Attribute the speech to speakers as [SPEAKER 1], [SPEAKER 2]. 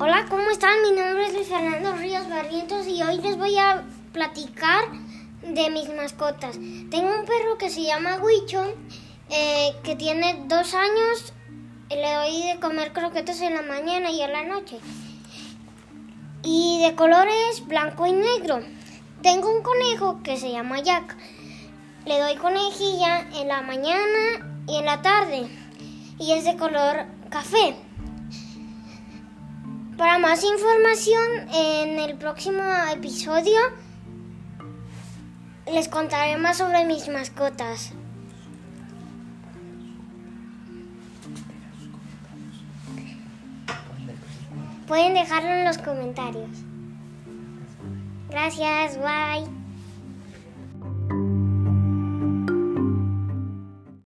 [SPEAKER 1] Hola, ¿cómo están? Mi nombre es Luis Fernando Ríos Barrientos y hoy les voy a platicar de mis mascotas. Tengo un perro que se llama Huicho, eh, que tiene dos años. Le doy de comer croquetas en la mañana y en la noche. Y de colores blanco y negro. Tengo un conejo que se llama Jack. Le doy conejilla en la mañana y en la tarde. Y es de color café. Para más información en el próximo episodio les contaré más sobre mis mascotas. Pueden dejarlo en los comentarios. Gracias, bye.